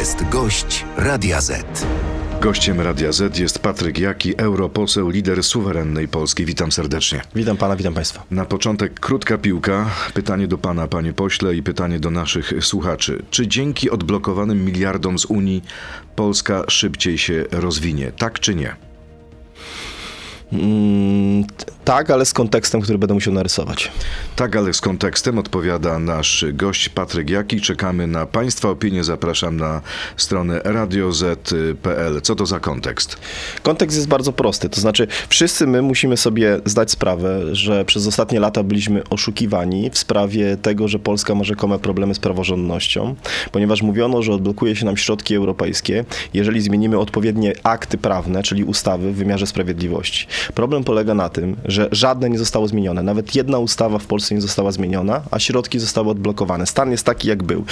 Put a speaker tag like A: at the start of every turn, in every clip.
A: jest gość Radia Z.
B: Gościem Radia Z jest Patryk Jaki, europoseł, lider suwerennej Polski. Witam serdecznie.
C: Witam pana, witam państwa.
B: Na początek krótka piłka. Pytanie do pana, panie pośle, i pytanie do naszych słuchaczy. Czy dzięki odblokowanym miliardom z Unii Polska szybciej się rozwinie? Tak czy nie?
C: Mm, tak, ale z kontekstem, który będę musiał narysować.
B: Tak, ale z kontekstem odpowiada nasz gość Patryk Jaki. Czekamy na Państwa opinię. Zapraszam na stronę radioz.pl. Co to za kontekst?
C: Kontekst jest bardzo prosty. To znaczy, wszyscy my musimy sobie zdać sprawę, że przez ostatnie lata byliśmy oszukiwani w sprawie tego, że Polska ma rzekome problemy z praworządnością, ponieważ mówiono, że odblokuje się nam środki europejskie, jeżeli zmienimy odpowiednie akty prawne, czyli ustawy w wymiarze sprawiedliwości. Problem polega na tym, że żadne nie zostało zmienione. Nawet jedna ustawa w Polsce nie została zmieniona, a środki zostały odblokowane. Stan jest taki, jak był.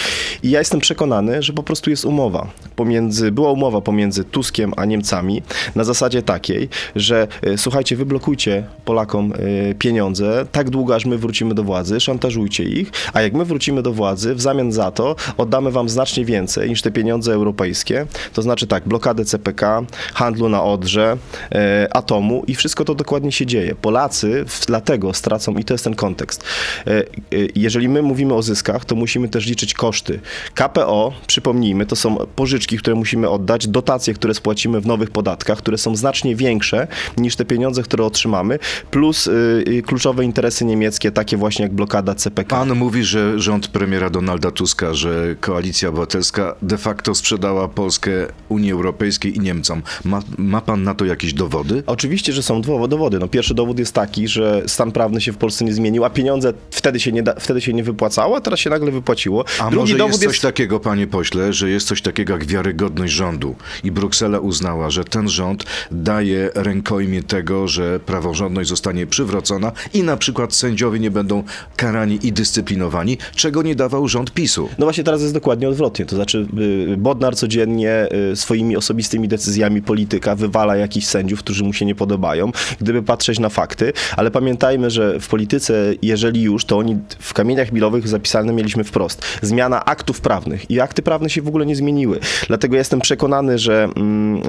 C: I ja jestem przekonany, że po prostu jest umowa pomiędzy, była umowa pomiędzy Tuskiem a Niemcami na zasadzie takiej, że e, słuchajcie, wyblokujcie Polakom e, pieniądze tak długo, aż my wrócimy do władzy, szantażujcie ich, a jak my wrócimy do władzy, w zamian za to oddamy wam znacznie więcej niż te pieniądze europejskie. To znaczy tak, blokadę CPK, handlu na Odrze, e, atomu i wszystko to dokładnie się dzieje. Polacy dlatego stracą, i to jest ten kontekst. E, e, jeżeli my mówimy o zyskach, to musimy też liczyć koszty. KPO, przypomnijmy, to są pożyczki, które musimy oddać, dotacje, które spłacimy w nowych podatkach, które są znacznie większe niż te pieniądze, które otrzymamy, plus y, kluczowe interesy niemieckie, takie właśnie jak blokada CPK.
B: Pan mówi, że rząd premiera Donalda Tuska, że koalicja obywatelska de facto sprzedała Polskę Unii Europejskiej i Niemcom. Ma, ma pan na to jakieś dowody?
C: Oczywiście, że są dowody. No, pierwszy dowód jest taki, że stan prawny się w Polsce nie zmienił, a pieniądze wtedy się nie, da, wtedy się nie wypłacało, a teraz się nagle wypłaciło.
B: A Drugi może dowód jest coś jest... takiego, panie pośle, że jest coś takiego jak wiarygodność rządu i Bruksela uznała, że ten rząd daje rękojmie tego, że praworządność zostanie przywrócona i na przykład sędziowie nie będą karani i dyscyplinowani, czego nie dawał rząd PiSu.
C: No właśnie teraz jest dokładnie odwrotnie, to znaczy y, Bodnar codziennie y, swoimi osobistymi decyzjami polityka wywala jakichś sędziów, którzy mu się nie podobają, gdyby patrzeć na fakty, ale pamiętajmy, że w polityce, jeżeli już, to oni w kamieniach milowych zapisane mieliśmy wprost. Zmiana aktów prawnych. I akty prawne się w ogóle nie zmieniły. Dlatego jestem przekonany, że mm,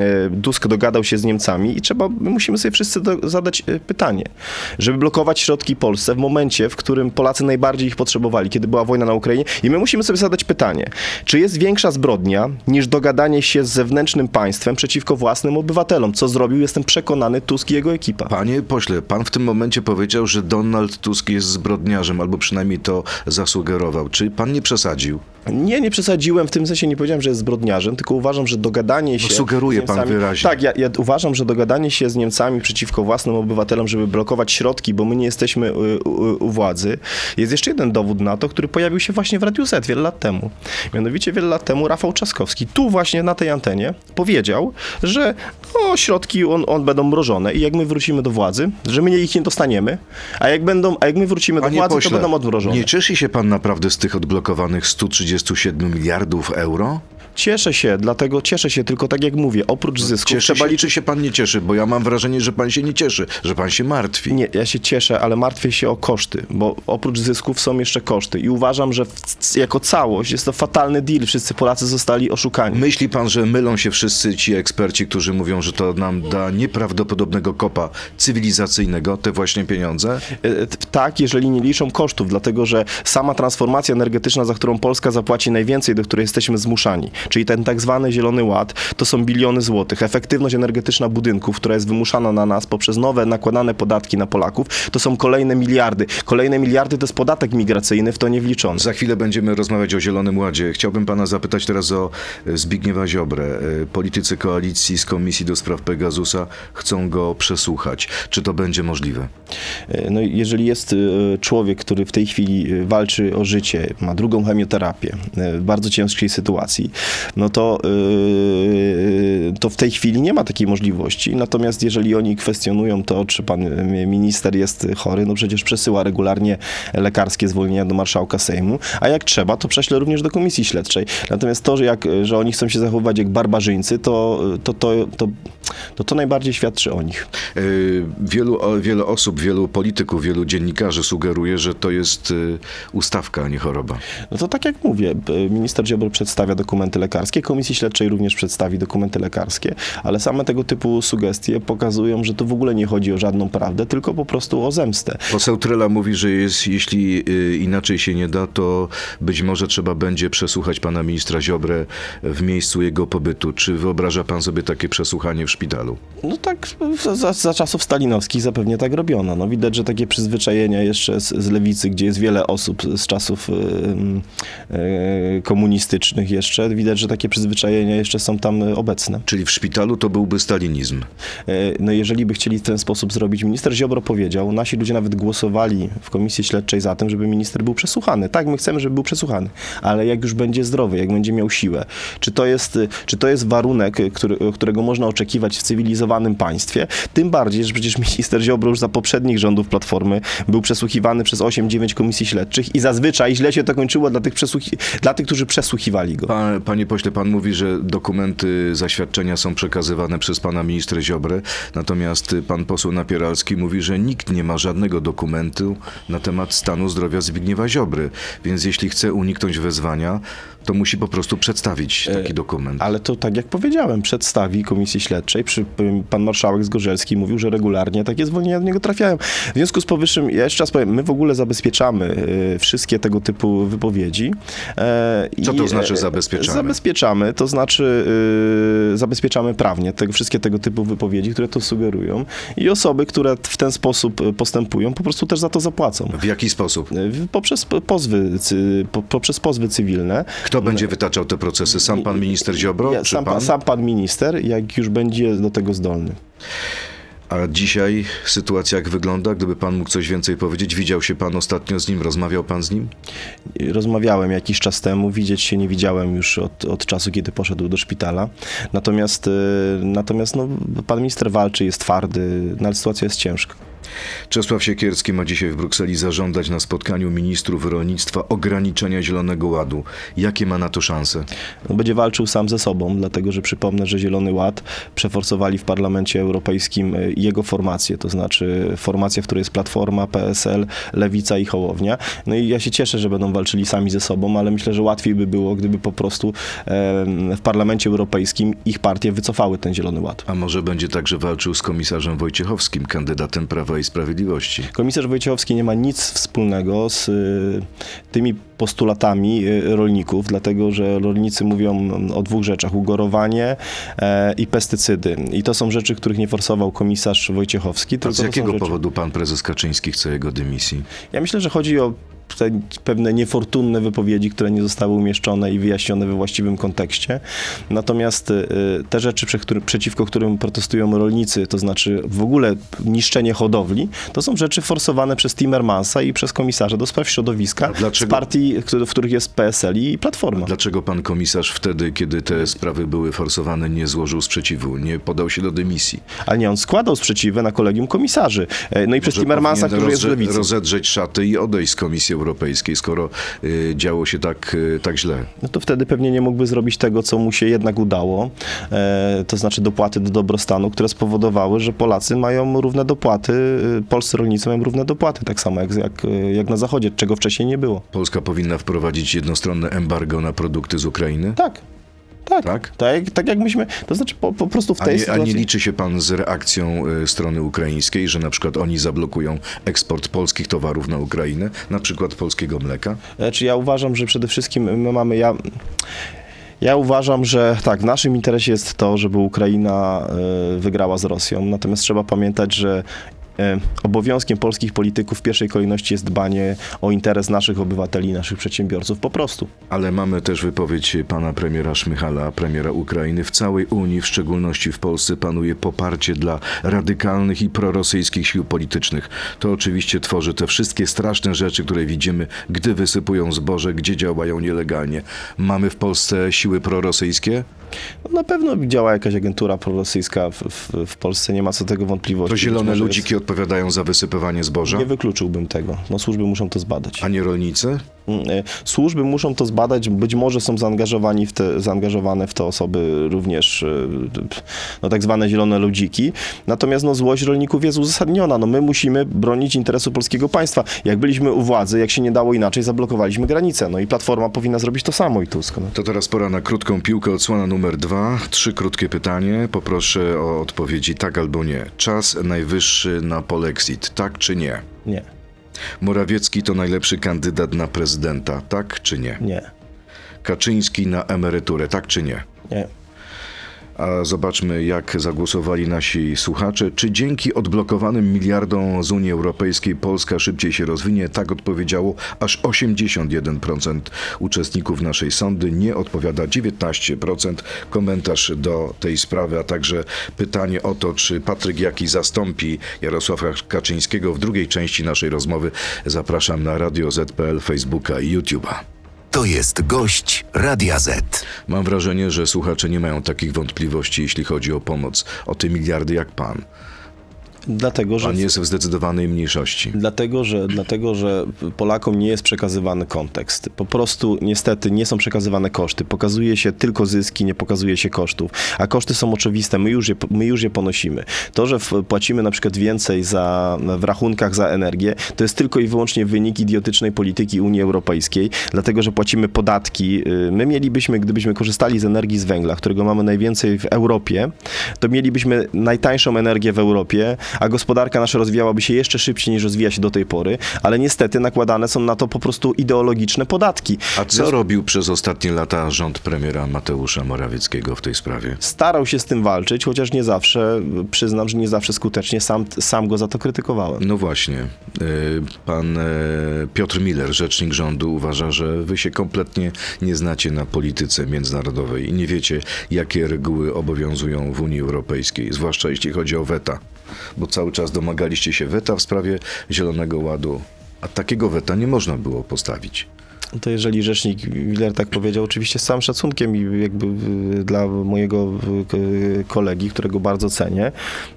C: e, dogadał się z Niemcami i trzeba, my musimy sobie wszyscy do, zadać e, pytanie, żeby blokować środki Polsce w momencie, w którym Polacy najbardziej ich potrzebowali, kiedy była wojna na Ukrainie i my musimy sobie zadać pytanie, czy jest większa zbrodnia niż dogadanie się z zewnętrznym państwem przeciwko własnym obywatelom, co zrobił, jestem przekonany, Tusk i jego ekipa.
B: Panie pośle, pan w tym momencie powiedział, że Donald Tusk jest zbrodniarzem, albo przynajmniej to zasugerował. Czy pan nie przesadził?
C: Nie, nie przesadziłem, w tym sensie nie powiedziałem, że jest zbrodniarzem, tylko uważam, że dogadanie no się...
B: No sugeruje pan wyraźnie.
C: Tak, ja, ja, uważam, że dogadanie się z Niemcami przeciwko własnym obywatelom, żeby blokować środki, bo my nie jesteśmy u, u, u władzy, jest jeszcze jeden dowód na to, który pojawił się właśnie w Radiu Z wiele lat temu. Mianowicie wiele lat temu Rafał Trzaskowski tu właśnie na tej antenie powiedział, że no, środki on, on będą mrożone jak my wrócimy do władzy, że my ich nie dostaniemy, a jak, będą, a jak my wrócimy do władzy, pośle, to będą odmrożone.
B: Nie cieszy się pan naprawdę z tych odblokowanych 137 miliardów euro?
C: Cieszę się, dlatego cieszę się, tylko tak jak mówię, oprócz zysku.
B: Cieszy trzeba się, liczyć... czy się pan nie cieszy? Bo ja mam wrażenie, że pan się nie cieszy, że pan się martwi.
C: Nie, ja się cieszę, ale martwię się o koszty, bo oprócz zysków są jeszcze koszty i uważam, że jako całość jest to fatalny deal. Wszyscy Polacy zostali oszukani.
B: Myśli pan, że mylą się wszyscy ci eksperci, którzy mówią, że to nam da nieprawdopodobnego kopa cywilizacyjnego, te właśnie pieniądze?
C: E, tak, jeżeli nie liczą kosztów, dlatego że sama transformacja energetyczna, za którą Polska zapłaci najwięcej, do której jesteśmy zmuszani, czyli ten tak zwany Zielony Ład, to są biliony złotych. Efektywność energetyczna budynków, która jest wymuszana na nas poprzez nowe nakładane podatki na Polaków, to są kolejne miliardy. Kolejne miliardy to jest podatek migracyjny, w to nie wliczony.
B: Za chwilę będziemy rozmawiać o Zielonym Ładzie. Chciałbym pana zapytać teraz o e, Zbigniewa Ziobrę. E, politycy koalicji z Komisji do Spraw Pegasusa chcą go przesłuchać. Czy to będzie możliwe?
C: E, no, jeżeli jest człowiek, który w tej chwili walczy o życie, ma drugą chemioterapię w bardzo ciężkiej sytuacji, no to, yy, to w tej chwili nie ma takiej możliwości. Natomiast jeżeli oni kwestionują to, czy pan minister jest chory, no przecież przesyła regularnie lekarskie zwolnienia do marszałka Sejmu, a jak trzeba, to prześle również do komisji śledczej. Natomiast to, że, jak, że oni chcą się zachowywać jak barbarzyńcy, to, to, to, to to to najbardziej świadczy o nich.
B: Y, Wielu, wiele osób, wielu polityków, wielu dziennikarzy sugeruje, że to jest y, ustawka, a nie choroba.
C: No to tak jak mówię, minister Ziobro przedstawia dokumenty lekarskie, Komisji Śledczej również przedstawi dokumenty lekarskie, ale same tego typu sugestie pokazują, że to w ogóle nie chodzi o żadną prawdę, tylko po prostu o zemstę.
B: Poseł Trela mówi, że jest, jeśli y, inaczej się nie da, to być może trzeba będzie przesłuchać pana ministra Ziobrę w miejscu jego pobytu. Czy wyobraża pan sobie takie przesłuchanie w szpitalu?
C: No tak, za, za, za czasów stalinowskich zapewne tak robiono. No widać, że takie przyzwyczajenia jeszcze z, z lewicy, gdzie jest wiele osób z czasów e, komunistycznych jeszcze, widać, że takie przyzwyczajenia jeszcze są tam e, obecne.
B: Czyli w szpitalu to byłby stalinizm.
C: E, No jeżeli by chcieli w ten sposób zrobić, minister Ziobro powiedział, nasi ludzie nawet głosowali w komisji śledczej za tym, żeby minister był przesłuchany. Tak, my chcemy, żeby był przesłuchany, ale jak już będzie zdrowy, jak będzie miał siłę, czy to jest, y, czy to jest warunek, który, którego można oczekiwać w cywilizowanym państwie, tym bardziej, że przecież minister Ziobro już za poprzednich rządów Platformy był przesłuchiwany przez 8-9 komisji śledczych i zazwyczaj źle się to kończyło dla tych, przesłuchi- dla tych którzy przesłuchiwali go.
B: Pa, panie pośle, pan mówi, że dokumenty zaświadczenia są przekazywane przez pana ministra Ziobrę, natomiast pan poseł Napieralski mówi, że nikt nie ma żadnego dokumentu na temat stanu zdrowia Zbigniewa Ziobry. Więc jeśli chce uniknąć wezwania, to musi po prostu przedstawić taki dokument.
C: Ale to tak jak powiedziałem, przedstawi komisji śledczej. Przy, pan marszałek Zgorzelski mówił, że regularnie takie zwolnienia do niego trafiają. W związku z powyższym, ja jeszcze raz powiem, my w ogóle zabezpieczamy y, wszystkie tego typu wypowiedzi. E,
B: Co to znaczy
C: e,
B: zabezpieczamy?
C: Zabezpieczamy, to znaczy zabezpieczamy prawnie tego, wszystkie tego typu wypowiedzi, które to sugerują i osoby, które w ten sposób postępują, po prostu też za to zapłacą.
B: W jaki sposób?
C: Poprzez pozwy, poprzez pozwy cywilne.
B: Kto będzie wytaczał te procesy? Sam pan minister Ziobro,
C: Ja,
B: czy
C: sam,
B: pan?
C: sam pan minister, jak już będzie do tego zdolny.
B: A dzisiaj sytuacja jak wygląda? Gdyby pan mógł coś więcej powiedzieć, widział się pan ostatnio z nim, rozmawiał pan z nim?
C: Rozmawiałem jakiś czas temu, widzieć się nie widziałem już od, od czasu, kiedy poszedł do szpitala. Natomiast, y, natomiast no, pan minister walczy, jest twardy, no, ale sytuacja jest ciężka.
B: Czesław Siekierski ma dzisiaj w Brukseli zażądać na spotkaniu ministrów rolnictwa ograniczenia Zielonego Ładu. Jakie ma na to szanse?
C: Będzie walczył sam ze sobą, dlatego że przypomnę, że Zielony Ład przeforsowali w Parlamencie Europejskim y, jego formację, to znaczy formacja, w której jest Platforma, PSL, Lewica i Hołownia. No i ja się cieszę, że będą walczyli sami ze sobą, ale myślę, że łatwiej by było, gdyby po prostu w Parlamencie Europejskim ich partie wycofały ten Zielony Ład.
B: A może będzie także walczył z komisarzem Wojciechowskim, kandydatem Prawa i Sprawiedliwości?
C: Komisarz Wojciechowski nie ma nic wspólnego z y, tymi postulatami y, rolników, dlatego że rolnicy mówią o dwóch rzeczach: ugorowanie e, i pestycydy. I to są rzeczy, których nie forsował komisarz Wojciechowski.
B: Z jakiego
C: rzeczy-
B: powodu pan prezes Kaczyński chce jego dymisji?
C: Ja myślę, że chodzi o te pewne niefortunne wypowiedzi, które nie zostały umieszczone i wyjaśnione we właściwym kontekście. Natomiast y, te rzeczy, przeciwko którym protestują rolnicy, to znaczy w ogóle niszczenie hodowli, to są rzeczy forsowane przez Timmermansa i przez komisarza do spraw środowiska
B: A
C: z partii, w których jest PSL i Platforma.
B: Dlaczego pan komisarz wtedy, kiedy te sprawy były forsowane, nie złożył sprzeciwu, nie podał się do dymisji?
C: Ale nie, on składał sprzeciwy na kolegium komisarzy. E, No i przez
B: Że
C: Timmermansa, który jest w lewicy.
B: rozedrzeć szaty i odejść z Komisji Europejskiej, skoro y, działo się tak, y, tak źle.
C: no to wtedy pewnie nie mógłby zrobić tego, co mu się jednak udało, e, to znaczy dopłaty do dobrostanu, które spowodowały, że Polacy mają równe dopłaty, e, polscy rolnicy mają równe dopłaty, tak samo jak, jak, jak na Zachodzie, czego wcześniej nie było.
B: Polska powinna wprowadzić jednostronne embargo na produkty z Ukrainy?
C: Tak. Tak,
B: Tak?
C: tak, jak, tak jak myśmy, to znaczy po, po prostu w
B: A
C: tej
B: nie, a
C: sytuacji...
B: nie liczy się pan z reakcją y, strony ukraińskiej, że na przykład oni zablokują eksport polskich towarów na Ukrainę, na przykład polskiego mleka?
C: Znaczy ja uważam, że przede wszystkim my mamy, ja, ja uważam, że tak, w naszym interesie jest to, żeby Ukraina e, wygrała z Rosją, natomiast trzeba pamiętać, że obowiązkiem polskich polityków w pierwszej kolejności jest dbanie o interes naszych obywateli, naszych przedsiębiorców, po prostu.
B: Ale mamy też wypowiedź pana premiera Szmychala, premiera Ukrainy. W całej Unii, w szczególności w Polsce, panuje poparcie dla radykalnych i prorosyjskich sił politycznych. To oczywiście tworzy te wszystkie straszne rzeczy, które widzimy, gdy wysypują zboże, gdzie działają nielegalnie. Mamy w Polsce siły prorosyjskie?
C: No, na pewno działa jakaś agentura prorosyjska w, w, w Polsce, nie ma co tego wątpliwości.
B: To zielone ludziki odpowiadają za wysypywanie zboża?
C: Jest, nie wykluczyłbym tego. No służby muszą to zbadać.
B: A nie rolnicy?
C: Mm, e, służby muszą to zbadać, być może są zaangażowani w te, zaangażowane w to osoby również e, no, tak zwane zielone ludziki. Natomiast no, złość rolników jest uzasadniona. No, my musimy bronić interesu polskiego państwa. Jak byliśmy u władzy, jak się nie dało inaczej, zablokowaliśmy granicę. No i Platforma powinna zrobić to samo i Tusk. No.
B: To teraz pora na krótką piłkę, odsłona numer dwa. Trzy krótkie pytanie. Poproszę o odpowiedzi tak albo nie. Czas najwyższy na polexit, tak czy nie?
C: Nie,
B: Morawiecki to najlepszy kandydat na prezydenta, tak czy nie?
C: nie,
B: Kaczyński na emeryturę, tak czy nie?
C: nie.
B: A zobaczmy, jak zagłosowali nasi słuchacze. Czy dzięki odblokowanym miliardom z Unii Europejskiej Polska szybciej się rozwinie? Tak odpowiedziało aż 81% uczestników naszej sądy. Nie odpowiada 19%. Komentarz do tej sprawy, a także pytanie o to, czy Patryk Jaki zastąpi Jarosława Kaczyńskiego w drugiej części naszej rozmowy. Zapraszam na Radio ZPL, Facebooka i YouTube'a.
A: To jest gość Radia Z.
B: Mam wrażenie, że słuchacze nie mają takich wątpliwości, jeśli chodzi o pomoc, o te miliardy jak pan.
C: Dlatego, że...
B: Pan jest w zdecydowanej mniejszości.
C: Dlatego że, dlatego, że Polakom nie jest przekazywany kontekst. Po prostu niestety nie są przekazywane koszty. Pokazuje się tylko zyski, nie pokazuje się kosztów. A koszty są oczywiste, my już je, my już je ponosimy. To, że płacimy na przykład więcej za, w rachunkach za energię, to jest tylko i wyłącznie wynik idiotycznej polityki Unii Europejskiej, dlatego że płacimy podatki. Y, My mielibyśmy, gdybyśmy korzystali z energii z węgla, którego mamy najwięcej w Europie, to mielibyśmy najtańszą energię w Europie, a gospodarka nasza rozwijałaby się jeszcze szybciej niż rozwija się do tej pory, ale niestety nakładane są na to po prostu ideologiczne podatki.
B: A co robił przez ostatnie lata rząd premiera Mateusza Morawieckiego w tej sprawie?
C: Starał się z tym walczyć, chociaż nie zawsze, przyznam, że nie zawsze skutecznie, sam, sam go za to krytykowałem.
B: No właśnie. y, Pan e, Piotr Miller, rzecznik rządu, uważa, że wy się kompletnie nie znacie na polityce międzynarodowej i nie wiecie, jakie reguły obowiązują w Unii Europejskiej, zwłaszcza jeśli chodzi o weta. Bo cały czas domagaliście się weta w sprawie Zielonego Ładu, a takiego weta nie można było postawić.
C: To jeżeli rzecznik Miller tak powiedział, oczywiście z całym szacunkiem i jakby dla mojego kolegi, którego bardzo cenię.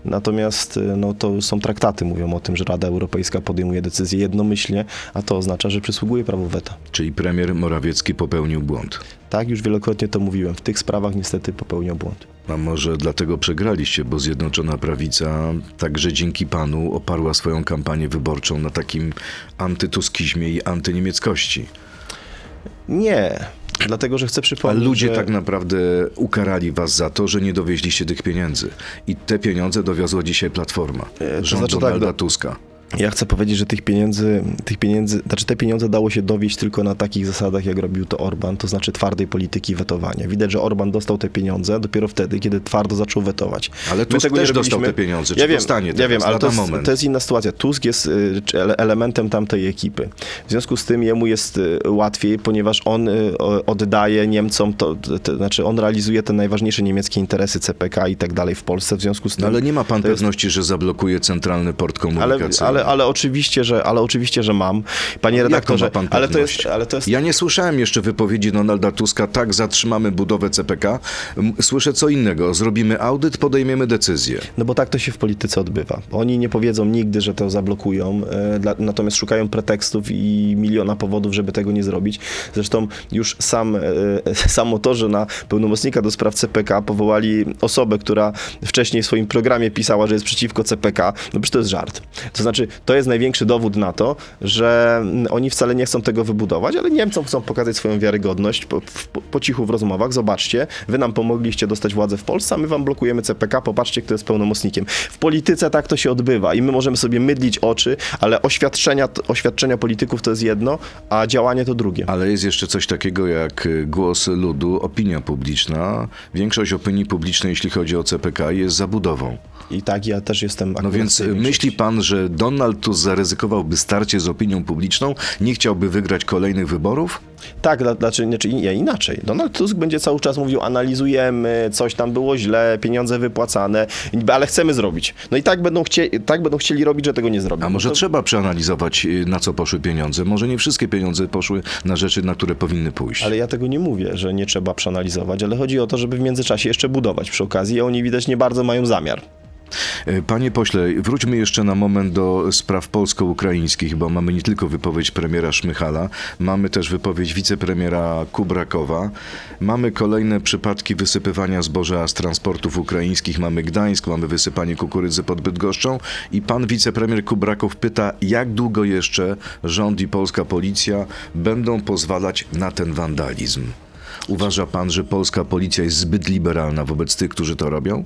C: Natomiast y, no, to są traktaty, mówią o tym, że Rada Europejska podejmuje decyzję jednomyślnie, a to oznacza, że przysługuje prawo weta.
B: Czyli premier Morawiecki popełnił błąd.
C: Tak, już wielokrotnie to mówiłem. W tych sprawach niestety popełniał błąd.
B: A może dlatego przegraliście, bo Zjednoczona Prawica także dzięki panu oparła swoją kampanię wyborczą na takim antytuskizmie i antyniemieckości.
C: Nie, dlatego, że chcę
B: A
C: przypomnieć,
B: ludzie
C: że...
B: tak naprawdę ukarali was za to, że nie dowieźliście tych pieniędzy. I te pieniądze dowiozła dzisiaj Platforma,
C: E, to
B: rząd
C: znaczy tak,
B: Donalda
C: no-
B: Tuska.
C: Ja chcę powiedzieć, że tych pieniędzy, tych pieniędzy, znaczy te pieniądze dało się dowieść tylko na takich zasadach, jak robił to Orban, to znaczy twardej polityki wetowania. Widać, że Orban dostał te pieniądze dopiero wtedy, kiedy twardo zaczął wetować.
B: Ale Tusk
C: tego
B: też dostał te pieniądze. Czy
C: Ja wiem,
B: dostanie
C: ja wiem, ale to jest, to jest inna sytuacja. Tusk jest y, elementem tamtej ekipy. W związku z tym jemu jest y, łatwiej, ponieważ on y, oddaje Niemcom, to, to, znaczy on realizuje te najważniejsze niemieckie interesy CPK i tak dalej w Polsce. W związku z tym
B: No ale nie ma pan
C: to jest-
B: pewności, że zablokuje centralny port
C: ale,
B: komunikacyjny.
C: Ale, ale oczywiście, że, ale oczywiście, że mam. Panie redaktorze,
B: pan
C: ale to jest, ale to jest
B: Ja nie słyszałem jeszcze wypowiedzi Donalda Tuska, tak, zatrzymamy budowę CPK. Słyszę co innego. Zrobimy audyt, podejmiemy decyzję.
C: No bo tak to się w polityce odbywa. Oni nie powiedzą nigdy, że to zablokują, e, dla, natomiast szukają pretekstów i miliona powodów, żeby tego nie zrobić. Zresztą już sam, e, samo to, że na pełnomocnika do spraw CPK powołali osobę, która wcześniej w swoim programie pisała, że jest przeciwko CPK, no przecież to jest żart. To znaczy, to jest największy dowód na to, że oni wcale nie chcą tego wybudować, ale Niemcom chcą pokazać swoją wiarygodność po, po cichu w rozmowach. Zobaczcie, wy nam pomogliście dostać władzę w Polsce, a my wam blokujemy CPK, popatrzcie, kto jest pełnomocnikiem. W polityce tak to się odbywa i my możemy sobie mydlić oczy, ale oświadczenia, oświadczenia polityków to jest jedno, a działanie to drugie.
B: Ale jest jeszcze coś takiego jak głos ludu, opinia publiczna. Większość opinii publicznej, jeśli chodzi o CPK, jest zabudową.
C: I tak ja też jestem
B: No więc
C: większości.
B: myśli pan, że Donald Tusk zaryzykowałby starcie z opinią publiczną, nie chciałby wygrać kolejnych wyborów?
C: Tak, znaczy, znaczy inaczej. Donald Tusk będzie cały czas mówił, analizujemy, coś tam było źle, pieniądze wypłacane, ale chcemy zrobić. No i tak będą, chcie, tak będą chcieli robić, że tego nie zrobią.
B: A może
C: No to,
B: trzeba przeanalizować, y, na co poszły pieniądze? Może nie wszystkie pieniądze poszły na rzeczy, na które powinny pójść.
C: Ale ja tego nie mówię, że nie trzeba przeanalizować, ale chodzi o to, żeby w międzyczasie jeszcze budować przy okazji, a oni widać nie bardzo mają zamiar.
B: E, Panie pośle, wróćmy jeszcze na moment do spraw polsko-ukraińskich, bo mamy nie tylko wypowiedź premiera Szmychala, mamy też wypowiedź wicepremiera Kubrakowa, mamy kolejne przypadki wysypywania zboża z transportów ukraińskich, mamy Gdańsk, mamy wysypanie kukurydzy pod Bydgoszczą i pan wicepremier Kubrakow pyta, jak długo jeszcze rząd i polska policja będą pozwalać na ten wandalizm. Uważa pan, że polska policja jest zbyt liberalna wobec tych, którzy to robią?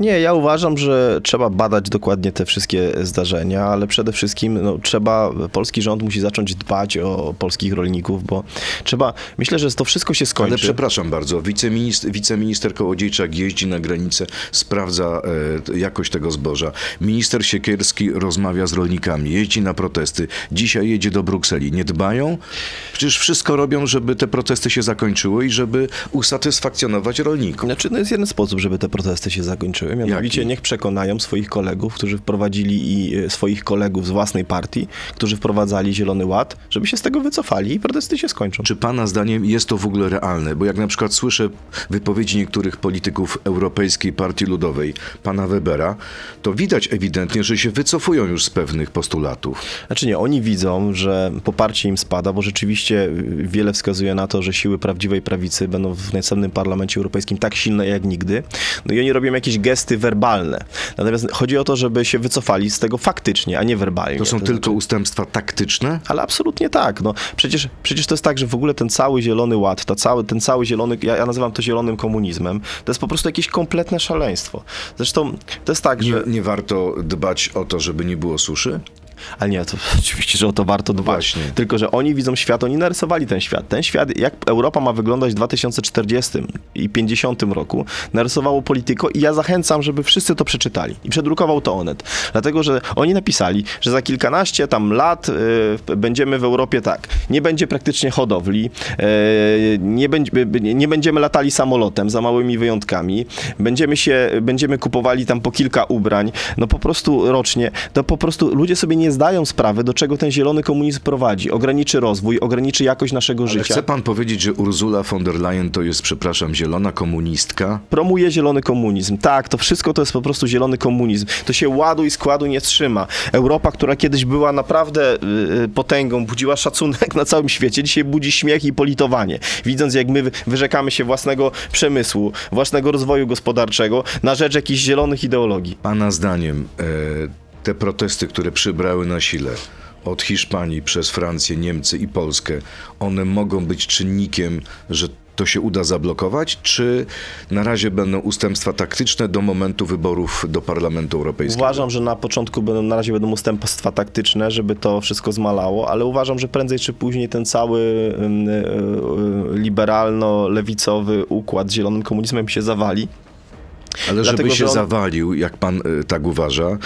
C: Nie, ja uważam, że trzeba badać dokładnie te wszystkie zdarzenia, ale przede wszystkim no, trzeba, polski rząd musi zacząć dbać o polskich rolników, bo trzeba, myślę, że to wszystko się skończy.
B: Ale przepraszam bardzo, wiceminister, wiceminister Kołodziejczak jeździ na granicę, sprawdza e, jakość tego zboża. Minister Siekierski rozmawia z rolnikami, jeździ na protesty. Dzisiaj jedzie do Brukseli. Nie dbają? Przecież wszystko robią, żeby te protesty się zakończyły i żeby usatysfakcjonować rolników.
C: Znaczy, no jest jeden sposób, żeby te protesty się zakończyły. Mianowicie
B: Jaki?
C: niech przekonają swoich kolegów, którzy wprowadzili i e, swoich kolegów z własnej partii, którzy wprowadzali Zielony Ład, żeby się z tego wycofali i protesty się skończą.
B: Czy pana zdaniem jest to w ogóle realne? Bo jak na przykład słyszę wypowiedzi niektórych polityków Europejskiej Partii Ludowej, pana Webera, to widać ewidentnie, że się wycofują już z pewnych postulatów.
C: Znaczy nie, oni widzą, że poparcie im spada, bo rzeczywiście wiele wskazuje na to, że siły prawdziwej prawicy będą w następnym parlamencie europejskim tak silne jak nigdy. No i oni robią jakieś gesty werbalne. Natomiast chodzi o to, żeby się wycofali z tego faktycznie, a nie werbalnie.
B: To są
C: znaczy-
B: tylko ustępstwa taktyczne?
C: Ale absolutnie tak. No, przecież, przecież to jest tak, że w ogóle ten cały zielony ład, to cały, ten cały zielony, ja, ja nazywam to zielonym komunizmem, to jest po prostu jakieś kompletne szaleństwo. Zresztą to jest tak,
B: Nie,
C: że...
B: nie warto dbać o to, żeby nie było suszy?
C: Ale nie, to oczywiście, że o to warto dbać.
B: właśnie.
C: Tylko, że oni widzą świat, oni narysowali ten świat. Ten świat, jak Europa ma wyglądać w 2040 i 50 roku, narysowało Polityko i ja zachęcam, żeby wszyscy to przeczytali. I przedrukował to Onet. Dlatego, że oni napisali, że za kilkanaście tam lat y, będziemy w Europie tak, nie będzie praktycznie hodowli, y, nie, będzie, nie, będziemy latali samolotem, za małymi wyjątkami, będziemy się, będziemy kupowali tam po kilka ubrań, no po prostu rocznie, to po prostu ludzie sobie nie zdają sprawy, do czego ten zielony komunizm prowadzi. Ograniczy rozwój, ograniczy jakość naszego
B: Ale
C: życia.
B: chce pan powiedzieć, że Ursula von der Leyen to jest, przepraszam, zielona komunistka?
C: promuje zielony komunizm. Tak, to wszystko to jest po prostu zielony komunizm. To się ładu i składu nie trzyma. Europa, która kiedyś była naprawdę y, potęgą, budziła szacunek na całym świecie, dzisiaj budzi śmiech i politowanie. Widząc, jak my wy- wyrzekamy się własnego przemysłu, własnego rozwoju gospodarczego na rzecz jakichś zielonych ideologii.
B: Pana zdaniem e, te protesty, które przybrały na sile od Hiszpanii przez Francję, Niemcy i Polskę, one mogą być czynnikiem, że to się uda zablokować, czy na razie będą ustępstwa taktyczne do momentu wyborów do Parlamentu Europejskiego?
C: Uważam, że na początku będą, na razie będą ustępstwa taktyczne, żeby to wszystko zmalało, ale uważam, że prędzej czy później ten cały y, y, liberalno-lewicowy układ z zielonym komunizmem się zawali.
B: Ale
C: Dlatego,
B: żeby się
C: że on-
B: zawalił, jak pan e, tak uważa,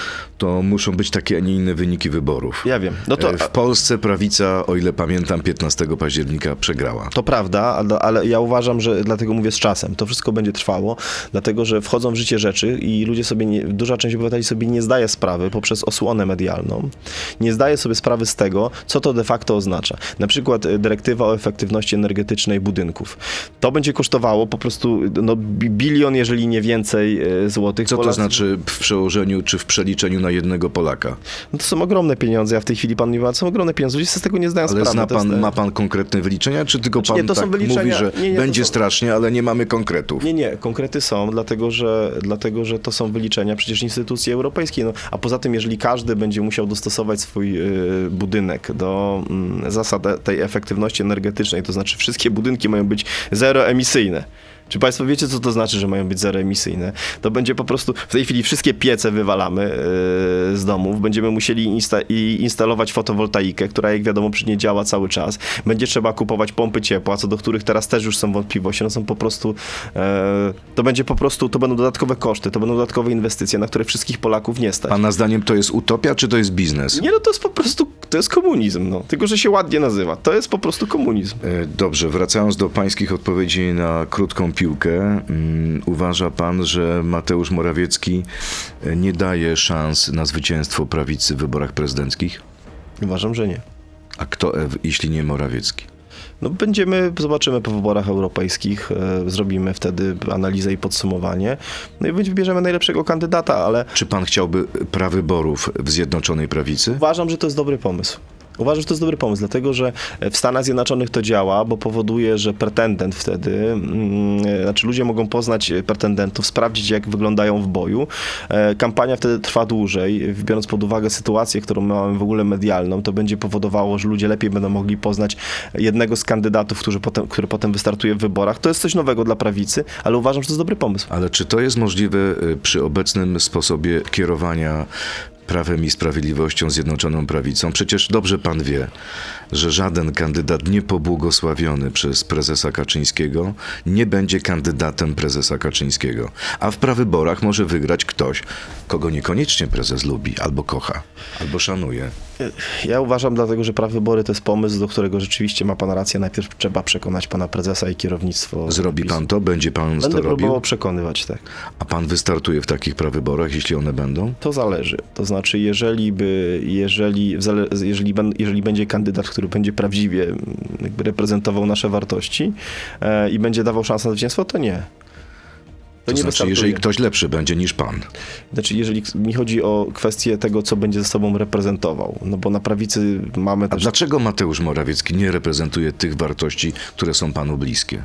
B: to muszą być takie, a nie inne wyniki wyborów.
C: Ja wiem. No to,
B: E, W Polsce prawica, o ile pamiętam, 15 października przegrała.
C: To prawda, ale, ja uważam, że dlatego mówię z czasem. To wszystko będzie trwało, dlatego że wchodzą w życie rzeczy i ludzie sobie, nie, duża część obywateli sobie nie zdaje sprawy poprzez osłonę medialną, nie zdaje sobie sprawy z tego, co to de facto oznacza. Na przykład y, dyrektywa o efektywności energetycznej budynków. To będzie kosztowało po prostu no, bi- bilion, jeżeli nie więcej y, złotych.
B: Co to
C: Polacy-
B: znaczy w przełożeniu czy w przeliczeniu na jednego Polaka?
C: No to są ogromne pieniądze. Ja w tej chwili pan nie ma, są ogromne pieniądze. Ludzie z tego nie zdają
B: Ale
C: sprawy.
B: zna
C: To jest,
B: pan,
C: e,
B: ma pan konkretne wyliczenia, czy tylko
C: Znaczy
B: pan
C: nie, to są
B: tak
C: wyliczenia-
B: mówi, że
C: nie, nie,
B: będzie
C: są-
B: strasznie, ale nie mamy konkretów?
C: Nie, nie, konkrety są, dlatego że, dlatego że to są wyliczenia przecież instytucji europejskiej. No, a poza tym, jeżeli każdy będzie musiał dostosować swój y, budynek do mm, zasad tej efektywności energetycznej, to znaczy wszystkie budynki mają być zeroemisyjne. Czy Państwo wiecie, co to znaczy, że mają być zeroemisyjne? To będzie po prostu, w tej chwili wszystkie piece wywalamy yy, z domów, będziemy musieli insta- i instalować fotowoltaikę, która jak wiadomo nie działa cały czas. Będzie trzeba kupować pompy ciepła, co do których teraz też już są wątpliwości. No są po prostu, e, to będzie po prostu, to będą dodatkowe koszty, to będą dodatkowe inwestycje, na które wszystkich Polaków nie stać.
B: Pana zdaniem to jest utopia, czy to jest biznes?
C: Nie, no to jest po prostu, to jest komunizm, no. Tylko, że się ładnie nazywa. To jest po prostu komunizm.
B: E, Dobrze, wracając do pańskich odpowiedzi na krótką piłkę, mm, uważa pan, że Mateusz Morawiecki e, nie daje szans na zwycięstwo prawicy w wyborach prezydenckich?
C: Uważam, że nie.
B: A kto, e, jeśli nie Morawiecki?
C: No będziemy, zobaczymy po wyborach europejskich, e, zrobimy wtedy analizę i podsumowanie, no i wybierzemy najlepszego kandydata, ale
B: Czy pan chciałby prawyborów w Zjednoczonej Prawicy?
C: uważam, że to jest dobry pomysł. Uważam, że to jest dobry pomysł, dlatego że w Stanach Zjednoczonych to działa, bo powoduje, że pretendent wtedy, mm, znaczy ludzie mogą poznać pretendentów, sprawdzić jak wyglądają w boju. E, Kampania wtedy trwa dłużej, biorąc pod uwagę sytuację, którą my mamy w ogóle medialną, to będzie powodowało, że ludzie lepiej będą mogli poznać jednego z kandydatów, który potem, który potem wystartuje w wyborach. To jest coś nowego dla prawicy, ale uważam, że to jest dobry pomysł.
B: Ale czy to jest możliwe przy obecnym sposobie kierowania Prawem i Sprawiedliwością Zjednoczoną Prawicą? Przecież dobrze pan wie, że żaden kandydat niepobłogosławiony przez prezesa Kaczyńskiego nie będzie kandydatem prezesa Kaczyńskiego. A w prawyborach może wygrać ktoś, kogo niekoniecznie prezes lubi, albo kocha, albo szanuje.
C: Ja uważam dlatego, że prawybory to jest pomysł, do którego rzeczywiście ma pan rację. Najpierw trzeba przekonać pana prezesa i kierownictwo.
B: Zrobi pan to? Będzie pan
C: Będę
B: to robił?
C: próbował przekonywać, tak.
B: A pan wystartuje w takich prawyborach, jeśli one będą?
C: To zależy. To znaczy, jeżeli by, jeżeli, jeżeli, jeżeli będzie kandydat, który będzie prawdziwie mm, reprezentował nasze wartości e, i będzie dawał szansę na zwycięstwo, to nie.
B: To,
C: nie
B: znaczy, jeżeli ktoś lepszy będzie niż pan.
C: Znaczy, jeżeli mi chodzi o kwestię tego, co będzie ze sobą reprezentował, no bo na prawicy mamy
B: A
C: też...
B: dlaczego Mateusz Morawiecki nie reprezentuje tych wartości, które są panu bliskie?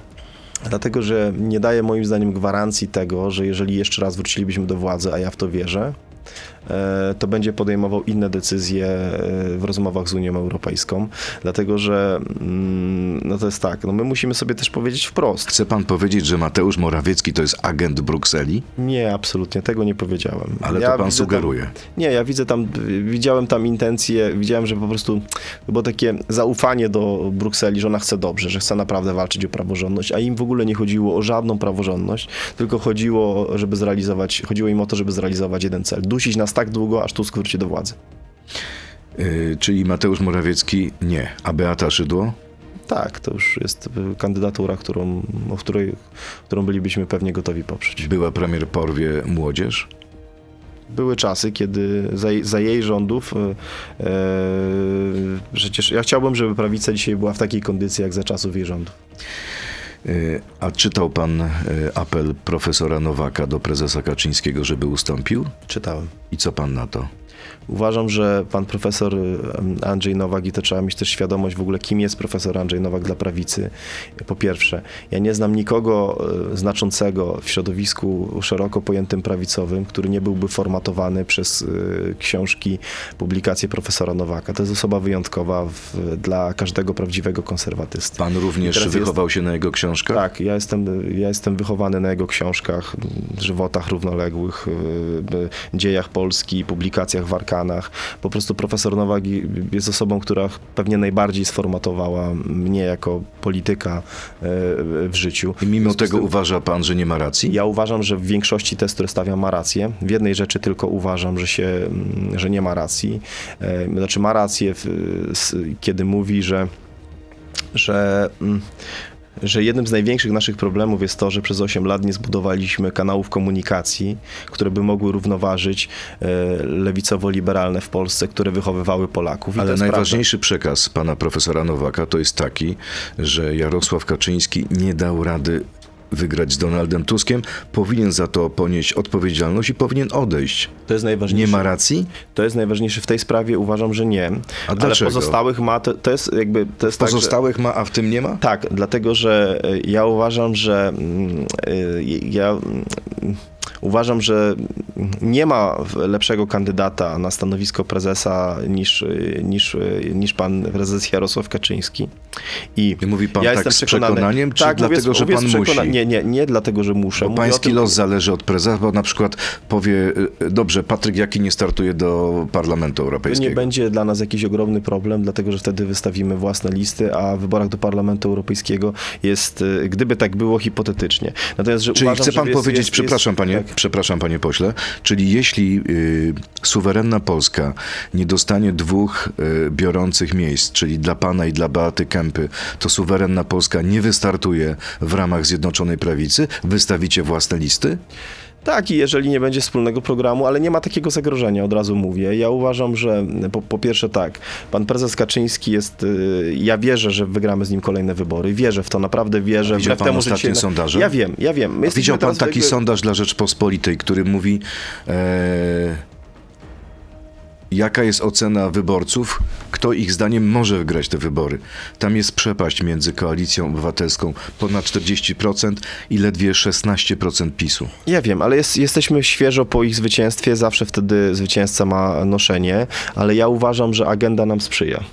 C: Dlatego, że nie daje moim zdaniem gwarancji tego, że jeżeli jeszcze raz wrócilibyśmy do władzy, a ja w to wierzę, to będzie podejmował inne decyzje e, w rozmowach z Unią Europejską. Dlatego, że mm, no to jest tak, no my musimy sobie też powiedzieć wprost.
B: Chce pan powiedzieć, że Mateusz Morawiecki to jest agent Brukseli?
C: Nie, absolutnie, tego nie powiedziałem.
B: Ale
C: Ja
B: to pan sugeruje.
C: Tam, nie, ja widzę tam, widziałem tam intencje, widziałem, że po prostu było takie zaufanie do Brukseli, że ona chce dobrze, że chce naprawdę walczyć o praworządność, a im w ogóle nie chodziło o żadną praworządność, tylko chodziło, żeby zrealizować, chodziło im o to, żeby zrealizować jeden cel. Dusić nas tak długo, aż Tusk wróci do władzy.
B: Yy, czyli Mateusz Morawiecki nie, a Beata Szydło?
C: Tak, to już jest y, kandydatura, którą, o której, którą bylibyśmy pewnie gotowi poprzeć.
B: Była premier porwie młodzież?
C: Były czasy, kiedy za, za jej rządów e, e, przecież ja chciałbym, żeby prawica dzisiaj była w takiej kondycji, jak za czasów jej rządów.
B: Yy, A czytał pan yy, apel profesora Nowaka do prezesa Kaczyńskiego, żeby ustąpił?
C: Czytałem.
B: I co pan na to?
C: Uważam, że pan profesor Andrzej Nowak i to trzeba mieć też świadomość w ogóle, kim jest profesor Andrzej Nowak dla prawicy. Po pierwsze, ja nie znam nikogo e, znaczącego w środowisku szeroko pojętym prawicowym, który nie byłby formatowany przez e, książki, publikacje profesora Nowaka. To jest osoba wyjątkowa w, dla każdego prawdziwego konserwatysty.
B: Pan również
C: teraz jest-
B: wychował się na jego książkach?
C: Tak, ja jestem, ja jestem wychowany na jego książkach, żywotach równoległych, dziejach Polski, publikacjach w Po prostu profesor Nowak jest osobą, która pewnie najbardziej sformatowała mnie jako polityka y, w życiu.
B: I mimo tego
C: tym-
B: uważa pan, że nie ma racji?
C: ja uważam, że w większości test, które stawiam, ma rację. W jednej rzeczy tylko uważam, że się, mm, że nie ma racji. E, Znaczy ma rację, kiedy mówi, że, że mm, że jednym z największych naszych problemów jest to, że przez 8 lat nie zbudowaliśmy kanałów komunikacji, które by mogły równoważyć e, lewicowo-liberalne w Polsce, które wychowywały Polaków.
B: Ale
C: jest prawda.
B: najważniejszy przekaz pana profesora Nowaka to jest taki, że Jarosław Kaczyński nie dał rady wygrać z Donaldem Tuskiem, powinien za to ponieść odpowiedzialność i powinien odejść.
C: To jest
B: Nie
C: najważniejsze.
B: ma racji?
C: To jest najważniejsze w tej sprawie, uważam, że nie. Ale
B: dlaczego?
C: pozostałych ma, to, to jest jakby, to jest tak, że-
B: Pozostałych ma, a w tym nie ma?
C: Tak, dlatego że y, ja uważam, że mm, y, ja uważam, że nie ma lepszego kandydata na stanowisko prezesa niż, niż, niż pan prezes Jarosław Kaczyński. I
B: I mówi pan
C: ja
B: tak z przekonaniem, czy
C: tak,
B: dlatego,
C: mówię,
B: że
C: mówię
B: pan
C: przekona-
B: musi?
C: Nie, nie, nie dlatego, że muszę.
B: Bo
C: Mówię
B: pański
C: tym-
B: los zależy od prezesa, bo na przykład powie, y, dobrze, Patryk Jaki nie startuje do Parlamentu
C: To nie
B: Europejskiego.
C: będzie dla nas jakiś ogromny problem, dlatego że wtedy wystawimy własne listy, a w wyborach do Parlamentu Europejskiego jest, y, gdyby tak było, hipotetycznie. Natomiast, że
B: Czyli
C: uważam,
B: chce pan powiedzieć,
C: jest-
B: przepraszam,
C: jest,
B: panie,
C: tak.
B: przepraszam panie pośle, czyli jeśli y, suwerenna Polska nie dostanie dwóch y, biorących miejsc, czyli dla pana i dla Beaty Kępy, to suwerenna Polska nie wystartuje w ramach Zjednoczonej Prawicy? Wystawicie własne listy?
C: Tak, i jeżeli nie będzie wspólnego programu, ale nie ma takiego zagrożenia, od razu mówię. Ja uważam, że po, po pierwsze tak, pan prezes Kaczyński jest, y, ja wierzę, że wygramy z nim kolejne wybory. Wierzę w to, naprawdę wierzę.
B: widział pan
C: temu,
B: ostatnie
C: dzisiaj-
B: sondaże?
C: Ja wiem, ja wiem.
B: Widział pan taki
C: jakby-
B: sondaż dla Rzeczpospolitej, który mówi, e, jaka jest ocena wyborców, kto ich zdaniem może wygrać te wybory. Tam jest przepaść między koalicją obywatelską ponad 40% i ledwie 16% PiSu.
C: Ja wiem, ale jest, jesteśmy świeżo po ich zwycięstwie, zawsze wtedy zwycięzca ma noszenie, ale ja uważam, że agenda nam sprzyja.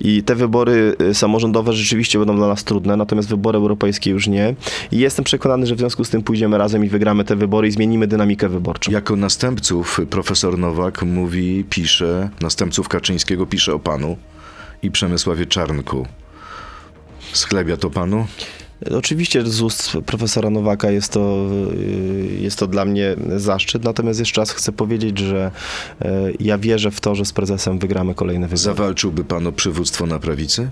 C: I te wybory y, samorządowe rzeczywiście będą dla nas trudne, natomiast wybory europejskie już nie. I jestem przekonany, że w związku z tym pójdziemy razem i wygramy te wybory i zmienimy dynamikę wyborczą.
B: Jako następców profesor Nowak mówi, pisze, następców Kaczyńskiego pisze o panu i Przemysławie Czarnku. Schlebia to panu?
C: Oczywiście z ust profesora Nowaka jest to, y, jest to dla mnie zaszczyt, natomiast jeszcze raz chcę powiedzieć, że y, ja wierzę w to, że z prezesem wygramy kolejne wybory.
B: Zawalczyłby pan o przywództwo na prawicy?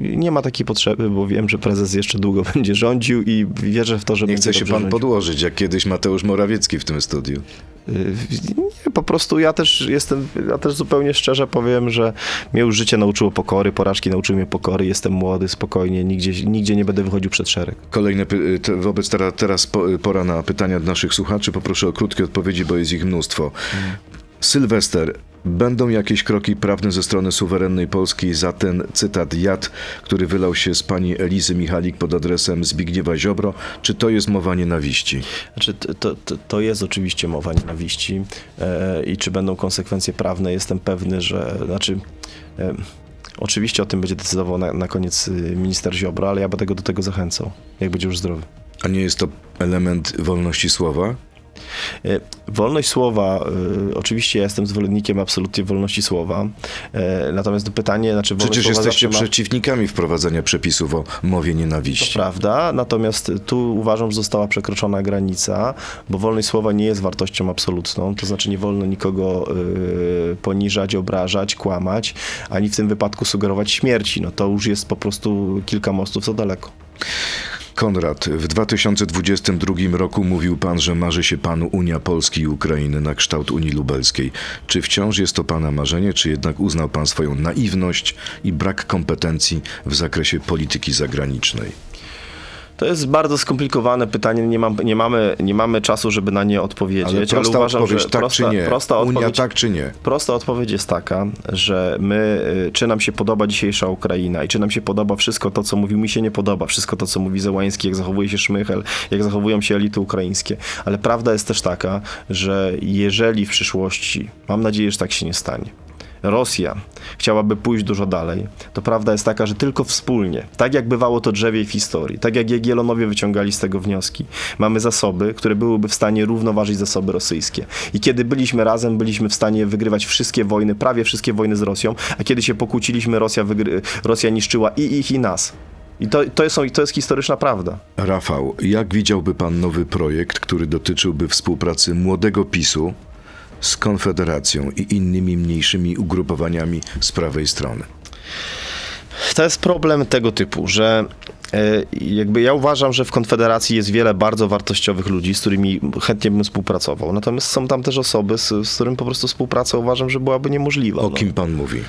C: Nie ma takiej potrzeby, bo wiem, że prezes jeszcze długo będzie rządził i wierzę w to, że
B: Nie
C: będzie
B: chce się pan
C: rządził.
B: podłożyć, jak kiedyś Mateusz Morawiecki w tym studiu.
C: Nie, po prostu ja też jestem, ja też zupełnie szczerze powiem, że mnie już życie nauczyło pokory, porażki nauczyły mnie pokory, jestem młody, spokojnie, nigdzie, nigdzie nie będę wychodził przed szereg.
B: Kolejne, te- wobec teraz, teraz po- pora na pytania od naszych słuchaczy. Poproszę o krótkie odpowiedzi, bo jest ich mnóstwo. Sylwester, będą jakieś kroki prawne ze strony suwerennej Polski za ten cytat jad, który wylał się z pani Elizy Michalik pod adresem Zbigniewa Ziobro? Czy to jest mowa nienawiści?
C: Znaczy, to, to, to- jest oczywiście mowa nienawiści e, i czy będą konsekwencje prawne, jestem pewny, że, znaczy, e, oczywiście o tym będzie decydował na, na koniec y, minister Ziobro, ale ja będę go do tego zachęcał, jak będzie już zdrowy.
B: A nie jest to element wolności słowa?
C: E, Wolność słowa, e, oczywiście ja jestem zwolennikiem absolutnie wolności słowa, e, natomiast to pytanie, znaczy wolność
B: Przecież jesteście
C: ma...
B: przeciwnikami wprowadzenia przepisów o mowie
C: To
B: nienawiści.
C: prawda, natomiast tu uważam, że została przekroczona granica, bo wolność słowa nie jest wartością absolutną, to znaczy nie wolno nikogo poniżać, obrażać, kłamać, ani w tym wypadku sugerować śmierci. No to już jest po prostu kilka mostów za daleko.
B: Konrad, w 2022 roku mówił pan, że marzy się panu Unia Polski i Ukrainy na kształt Unii Lubelskiej. Czy wciąż jest to pana marzenie, czy jednak uznał pan swoją naiwność i brak kompetencji w zakresie polityki zagranicznej?
C: To jest bardzo skomplikowane pytanie, nie, mam, nie, mamy, nie mamy czasu, żeby na nie odpowiedzieć,
B: Ale
C: ale,
B: prosta
C: uważam,
B: odpowiedź,
C: że
B: tak
C: prosta,
B: czy nie?
C: prosta
B: Unia
C: odpowiedź,
B: tak czy nie?
C: Prosta odpowiedź jest taka, że my, y, czy nam się podoba dzisiejsza Ukraina i czy nam się podoba wszystko to, co mówił, mi się nie podoba, wszystko to, co mówi Zełański, jak zachowuje się Szmychel, jak zachowują się elity ukraińskie. Ale prawda jest też taka, że jeżeli w przyszłości, mam nadzieję, że tak się nie stanie, Rosja chciałaby pójść dużo dalej, to prawda jest taka, że tylko wspólnie, tak jak bywało to drzewiej w historii, tak jak Jagiellonowie wyciągali z tego wnioski, mamy zasoby, które byłyby w stanie równoważyć zasoby rosyjskie. I kiedy byliśmy razem, byliśmy w stanie wygrywać wszystkie wojny, prawie wszystkie wojny z Rosją, a kiedy się pokłóciliśmy, Rosja, wygry- Rosja niszczyła i ich, i nas. I to, to, są, to jest historyczna prawda.
B: Rafał, jak widziałby pan nowy projekt, który dotyczyłby współpracy młodego PiSu z Konfederacją i innymi mniejszymi ugrupowaniami z prawej strony?
C: To jest problem tego typu, że e, jakby ja uważam, że w Konfederacji jest wiele bardzo wartościowych ludzi, z którymi chętnie bym współpracował. Natomiast są tam też osoby, z, z którymi po prostu współpraca uważam, że byłaby niemożliwa.
B: O
C: no.
B: kim pan mówi?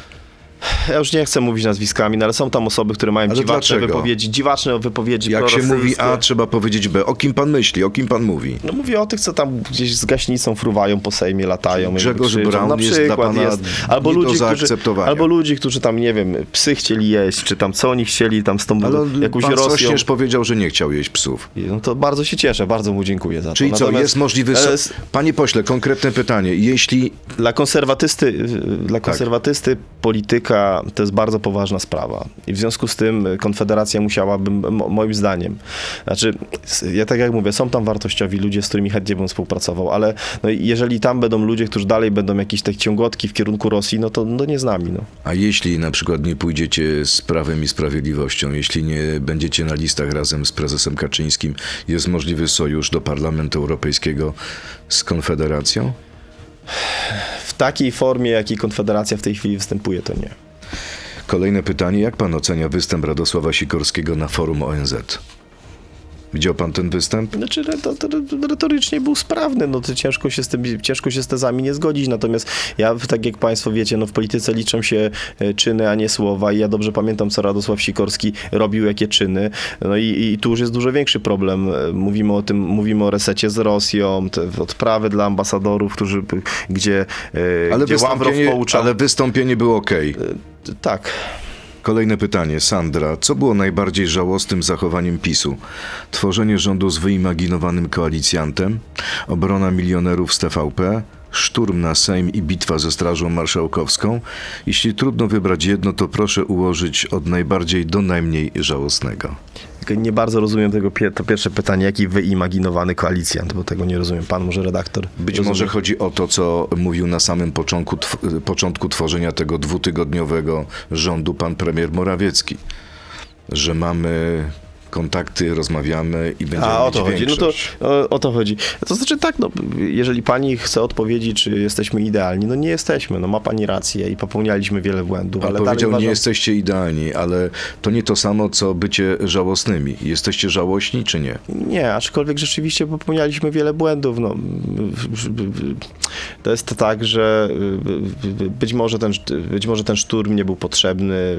C: Ja już nie chcę mówić nazwiskami, no ale są tam osoby, które mają
B: Ale
C: dziwaczne
B: dlaczego?
C: wypowiedzi, dziwaczne wypowiedzi
B: Jak się mówi. A, trzeba powiedzieć B. O kim pan myśli? O kim pan mówi?
C: No mówię o tych, co tam gdzieś z gaśnicą fruwają po Sejmie, latają.
B: Grzegorz. Braun
C: Na
B: jest dla
C: przykład
B: pana
C: jest.
B: nie
C: Albo
B: do
C: ludzi, którzy, albo ludzi, którzy tam, nie wiem, psy chcieli jeść, czy tam co oni chcieli tam z tą
B: Ale
C: jakąś
B: pan
C: Rosją.
B: Sośnierz powiedział, że nie chciał jeść psów.
C: No to bardzo się cieszę, bardzo mu dziękuję za
B: Czyli
C: to.
B: co,
C: Natomiast-
B: jest możliwy... So... Panie pośle, konkretne pytanie. Jeśli
C: Dla konserwatysty,
B: Tak.
C: dla konserwatysty polityka to jest bardzo poważna sprawa. I w związku z tym Konfederacja musiałaby, mo- moim zdaniem, znaczy, ja tak jak mówię, są tam wartościowi ludzie, z którymi chętnie bym współpracował, ale no, jeżeli tam będą ludzie, którzy dalej będą jakieś te ciągotki w kierunku Rosji, no to no, nie z nami. No.
B: A jeśli na przykład nie pójdziecie z Prawem i Sprawiedliwością, jeśli nie będziecie na listach razem z prezesem Kaczyńskim, jest możliwy sojusz do Parlamentu Europejskiego z Konfederacją?
C: W takiej formie, jakiej Konfederacja w tej chwili występuje, to nie.
B: Kolejne pytanie. Jak pan ocenia występ Radosława Sikorskiego na forum ONZ? Widział pan ten występ?
C: Znaczy, to, to, to retorycznie był sprawny, no to ciężko się, z tym, ciężko się z tezami nie zgodzić, natomiast ja, tak jak państwo wiecie, no w polityce liczą się e, czyny, a nie słowa i ja dobrze pamiętam, co Radosław Sikorski robił, jakie czyny, no i, i tu już jest dużo większy problem. E, mówimy o tym, mówimy o resecie z Rosją, odprawy dla ambasadorów, którzy, gdzie, e,
B: Ale,
C: gdzie Ławrow pouczał.
B: ale wystąpienie było ok.
C: Tak.
B: Kolejne pytanie. Sandra, co było najbardziej żałosnym zachowaniem PiSu? Tworzenie rządu z wyimaginowanym koalicjantem? Obrona milionerów z TVP? Szturm na Sejm i bitwa ze Strażą Marszałkowską? Jeśli trudno wybrać jedno, to proszę ułożyć od najbardziej do najmniej żałosnego.
C: Tylko Nie bardzo rozumiem tego, to pierwsze pytanie, jaki wyimaginowany koalicjant, bo tego nie rozumiem. Pan może redaktor?
B: Być
C: rozumie?
B: może chodzi o to, co mówił na samym początku, tw- początku tworzenia tego dwutygodniowego rządu pan premier Morawiecki, że mamy kontakty, rozmawiamy i będziemy
C: A, o to chodzi. No to o, o to chodzi. To znaczy tak, no, jeżeli pani chce odpowiedzi, czy jesteśmy idealni, no nie jesteśmy. No ma pani rację i popełnialiśmy wiele błędów,
B: Pan
C: ale
B: powiedział,
C: uważam,
B: nie jesteście idealni, ale to nie to samo, co bycie żałosnymi. Jesteście żałośni, czy nie?
C: Nie, aczkolwiek rzeczywiście popełnialiśmy wiele błędów. No, to jest tak, że być może, ten, być może ten szturm nie był potrzebny,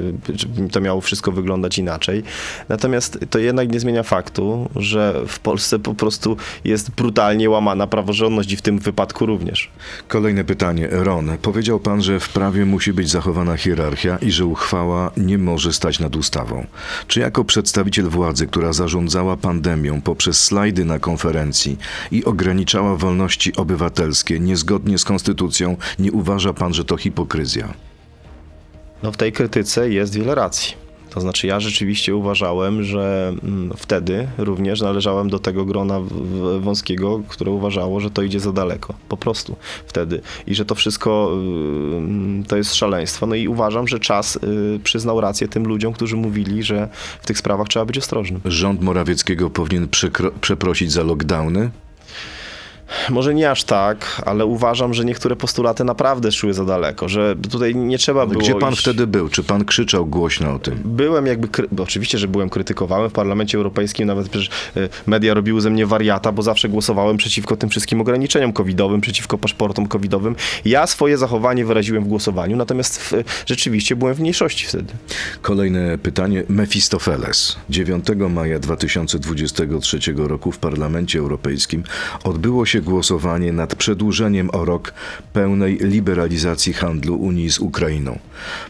C: to miało wszystko wyglądać inaczej. Natomiast to jednak nie zmienia faktu, że w Polsce po prostu jest brutalnie łamana praworządność i w tym wypadku również.
B: Kolejne pytanie. Ron, powiedział pan, że w prawie musi być zachowana hierarchia i że uchwała nie może stać nad ustawą. Czy jako przedstawiciel władzy, która zarządzała pandemią poprzez slajdy na konferencji i ograniczała wolności obywatelskie niezgodnie z konstytucją, nie uważa pan, że to hipokryzja?
C: No w tej krytyce jest wiele racji. To znaczy ja rzeczywiście uważałem, że mm, wtedy również należałem do tego grona wąskiego, które uważało, że to idzie za daleko. Po prostu wtedy. I że to wszystko ym, to jest szaleństwo. No i uważam, że czas y, przyznał rację tym ludziom, którzy mówili, że w tych sprawach trzeba być ostrożnym.
B: Rząd Morawieckiego powinien przeprosić za lockdowny?
C: Może nie aż tak, ale uważam, że niektóre postulaty naprawdę szły za daleko, że tutaj nie trzeba było
B: Gdzie pan
C: iść...
B: wtedy był? Czy pan krzyczał głośno o tym?
C: Byłem jakby, kry... oczywiście, że byłem krytykowałem w Parlamencie Europejskim, nawet przecież y, media robiły ze mnie wariata, bo zawsze głosowałem przeciwko tym wszystkim ograniczeniom covidowym, przeciwko paszportom covidowym. Ja swoje zachowanie wyraziłem w głosowaniu, natomiast w, rzeczywiście byłem w mniejszości wtedy.
B: Kolejne pytanie. Mefistofeles. 9 maja 2023 roku w Parlamencie Europejskim odbyło się głosowanie nad przedłużeniem o rok pełnej liberalizacji handlu Unii z Ukrainą.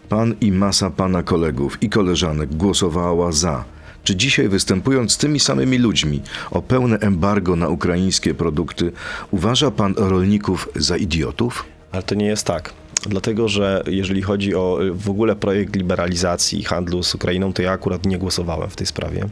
B: Pan i masa pana kolegów i koleżanek głosowała za. Czy dzisiaj występując z tymi samymi ludźmi o pełne embargo na ukraińskie produkty, uważa pan rolników za idiotów?
C: Ale to nie jest tak. Dlatego, że jeżeli chodzi o y, w ogóle projekt liberalizacji handlu z Ukrainą, to ja akurat nie głosowałem w tej sprawie.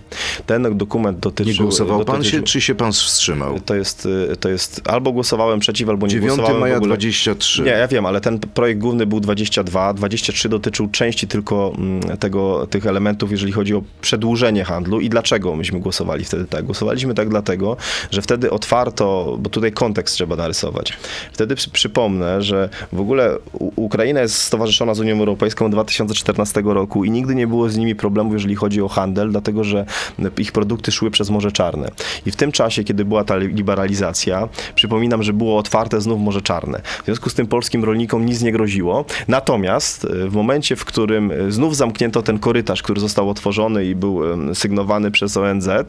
C: Ten dokument dotyczył...
B: Nie głosował pan się, czy się pan wstrzymał?
C: To jest, y, to jest albo głosowałem przeciw, albo nie
B: 9
C: głosowałem
B: maja
C: w ogóle.
B: 23.
C: Nie, ja wiem, ale ten projekt główny był 22, 23 dotyczył części tylko mm, tego, tych elementów, jeżeli chodzi o przedłużenie handlu. I dlaczego myśmy głosowali wtedy tak? Głosowaliśmy tak dlatego, że wtedy otwarto, bo tutaj kontekst trzeba narysować. Wtedy przy, przypomnę, że w ogóle Ukraina jest stowarzyszona z Unią Europejską od 2014 roku i nigdy nie było z nimi problemów, jeżeli chodzi o handel, dlatego że ich produkty szły przez Morze Czarne. I w tym czasie, kiedy była ta liberalizacja, przypominam, że było otwarte znów Morze Czarne. W związku z tym polskim rolnikom nic nie groziło. Natomiast e, w momencie, w którym e, znów zamknięto ten korytarz, który został otworzony i był sygnowany przez ONZ, e,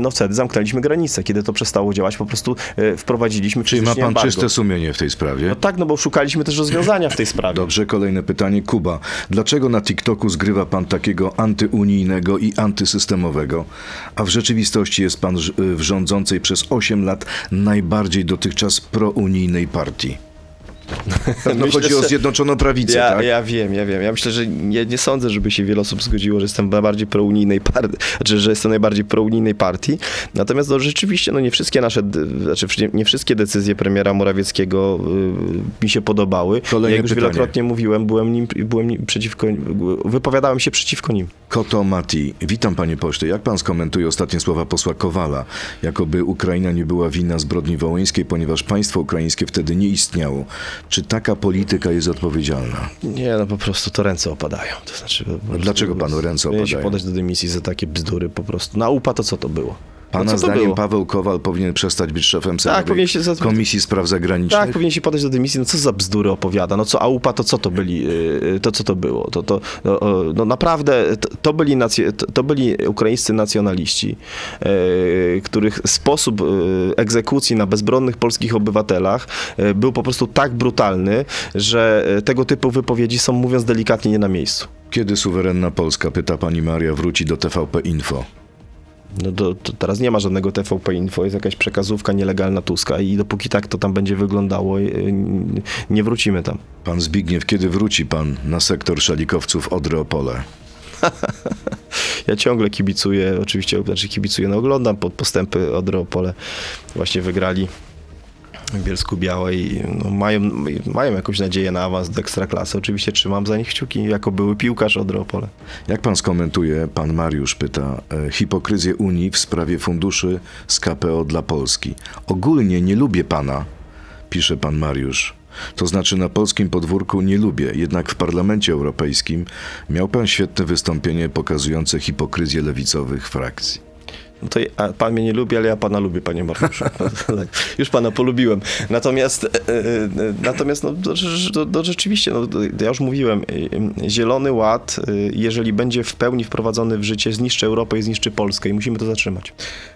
C: no wtedy zamknęliśmy granicę. Kiedy to przestało działać, po prostu wprowadziliśmy
B: Czyli ma pan
C: embargo.
B: czyste sumienie w tej sprawie?
C: No tak, no bo szukaliśmy też rozwiązania w tej sprawie.
B: Dobrze, kolejne pytanie. Kuba, dlaczego na TikToku zgrywa pan takiego antyunijnego i antysystemowego, a w rzeczywistości jest pan w rządzącej przez 8 lat najbardziej dotychczas prounijnej partii? Pewno
C: Myślę,
B: chodzi o Zjednoczoną Prawicę,
C: Ja,
B: tak?
C: ja wiem, ja wiem. Ja myślę, że nie, nie sądzę, żeby się wiele osób zgodziło, że jestem najbardziej prounijnej partii, znaczy, że jestem najbardziej prounijnej partii. Natomiast no, rzeczywiście no, nie wszystkie nasze, znaczy nie, nie wszystkie decyzje premiera Morawieckiego y, mi się podobały.
B: Kolejne
C: Jak już
B: pytanie.
C: wielokrotnie mówiłem, byłem nim, byłem nim przeciwko, wypowiadałem się przeciwko nim.
B: Koto Mati, witam panie pośle. Jak pan skomentuje ostatnie słowa posła Kowala, jakoby Ukraina nie była winna zbrodni wołyńskiej, ponieważ państwo ukraińskie wtedy nie istniało? Czy taka polityka jest odpowiedzialna?
C: Nie, no po prostu to ręce opadają. To znaczy,
B: dlaczego panu ręce
C: Powinien się
B: opadają?
C: podać do dymisji za takie bzdury po prostu. Na upa to co to było?
B: Pana
C: to
B: zdaniem
C: było?
B: Paweł Kowal powinien przestać być szefem Sejmowej
C: powinien się za-
B: Komisji Spraw Zagranicznych?
C: Tak, powinien się podać do dymisji. No co za bzdury opowiada? No co AUPA, to co to byli, yy, to co to było? To, to, no, no naprawdę, to, to, byli nacje, to, to byli ukraińscy nacjonaliści, yy, których sposób egzekucji na bezbronnych polskich obywatelach był po prostu tak brutalny, że tego typu wypowiedzi są, mówiąc delikatnie, nie na miejscu.
B: Kiedy suwerenna Polska, pyta pani Maria, wróci do TVP Info?
C: No to, to teraz nie ma żadnego TVP Info, jest jakaś przekazówka nielegalna Tuska i dopóki tak to tam będzie wyglądało, yy, nie wrócimy tam.
B: Pan Zbigniew, kiedy wróci pan na sektor szalikowców Odry Opole?
C: Ja ciągle kibicuję, oczywiście, znaczy kibicuję, no oglądam pod postępy Odry Opole. Właśnie wygrali w Bielsku Białej. No, mają, mają jakąś nadzieję na awans do Ekstraklasy. Oczywiście trzymam za nich kciuki, jako były piłkarz Odry Opole.
B: Jak pan skomentuje, pan Mariusz pyta, e, hipokryzję Unii w sprawie funduszy z KPO dla Polski? Ogólnie nie lubię pana, pisze pan Mariusz. To znaczy na polskim podwórku nie lubię, jednak w Parlamencie Europejskim miał pan świetne wystąpienie pokazujące hipokryzję lewicowych frakcji.
C: No to pan mnie nie lubi, ale ja pana lubię, panie Mariuszu. Tak, Już pana polubiłem. Natomiast, e, e, e, natomiast no, to, to, to rzeczywiście, no, ja już mówiłem, Zielony Ład, e, jeżeli będzie w pełni wprowadzony w życie, zniszczy Europę i zniszczy Polskę i musimy to zatrzymać.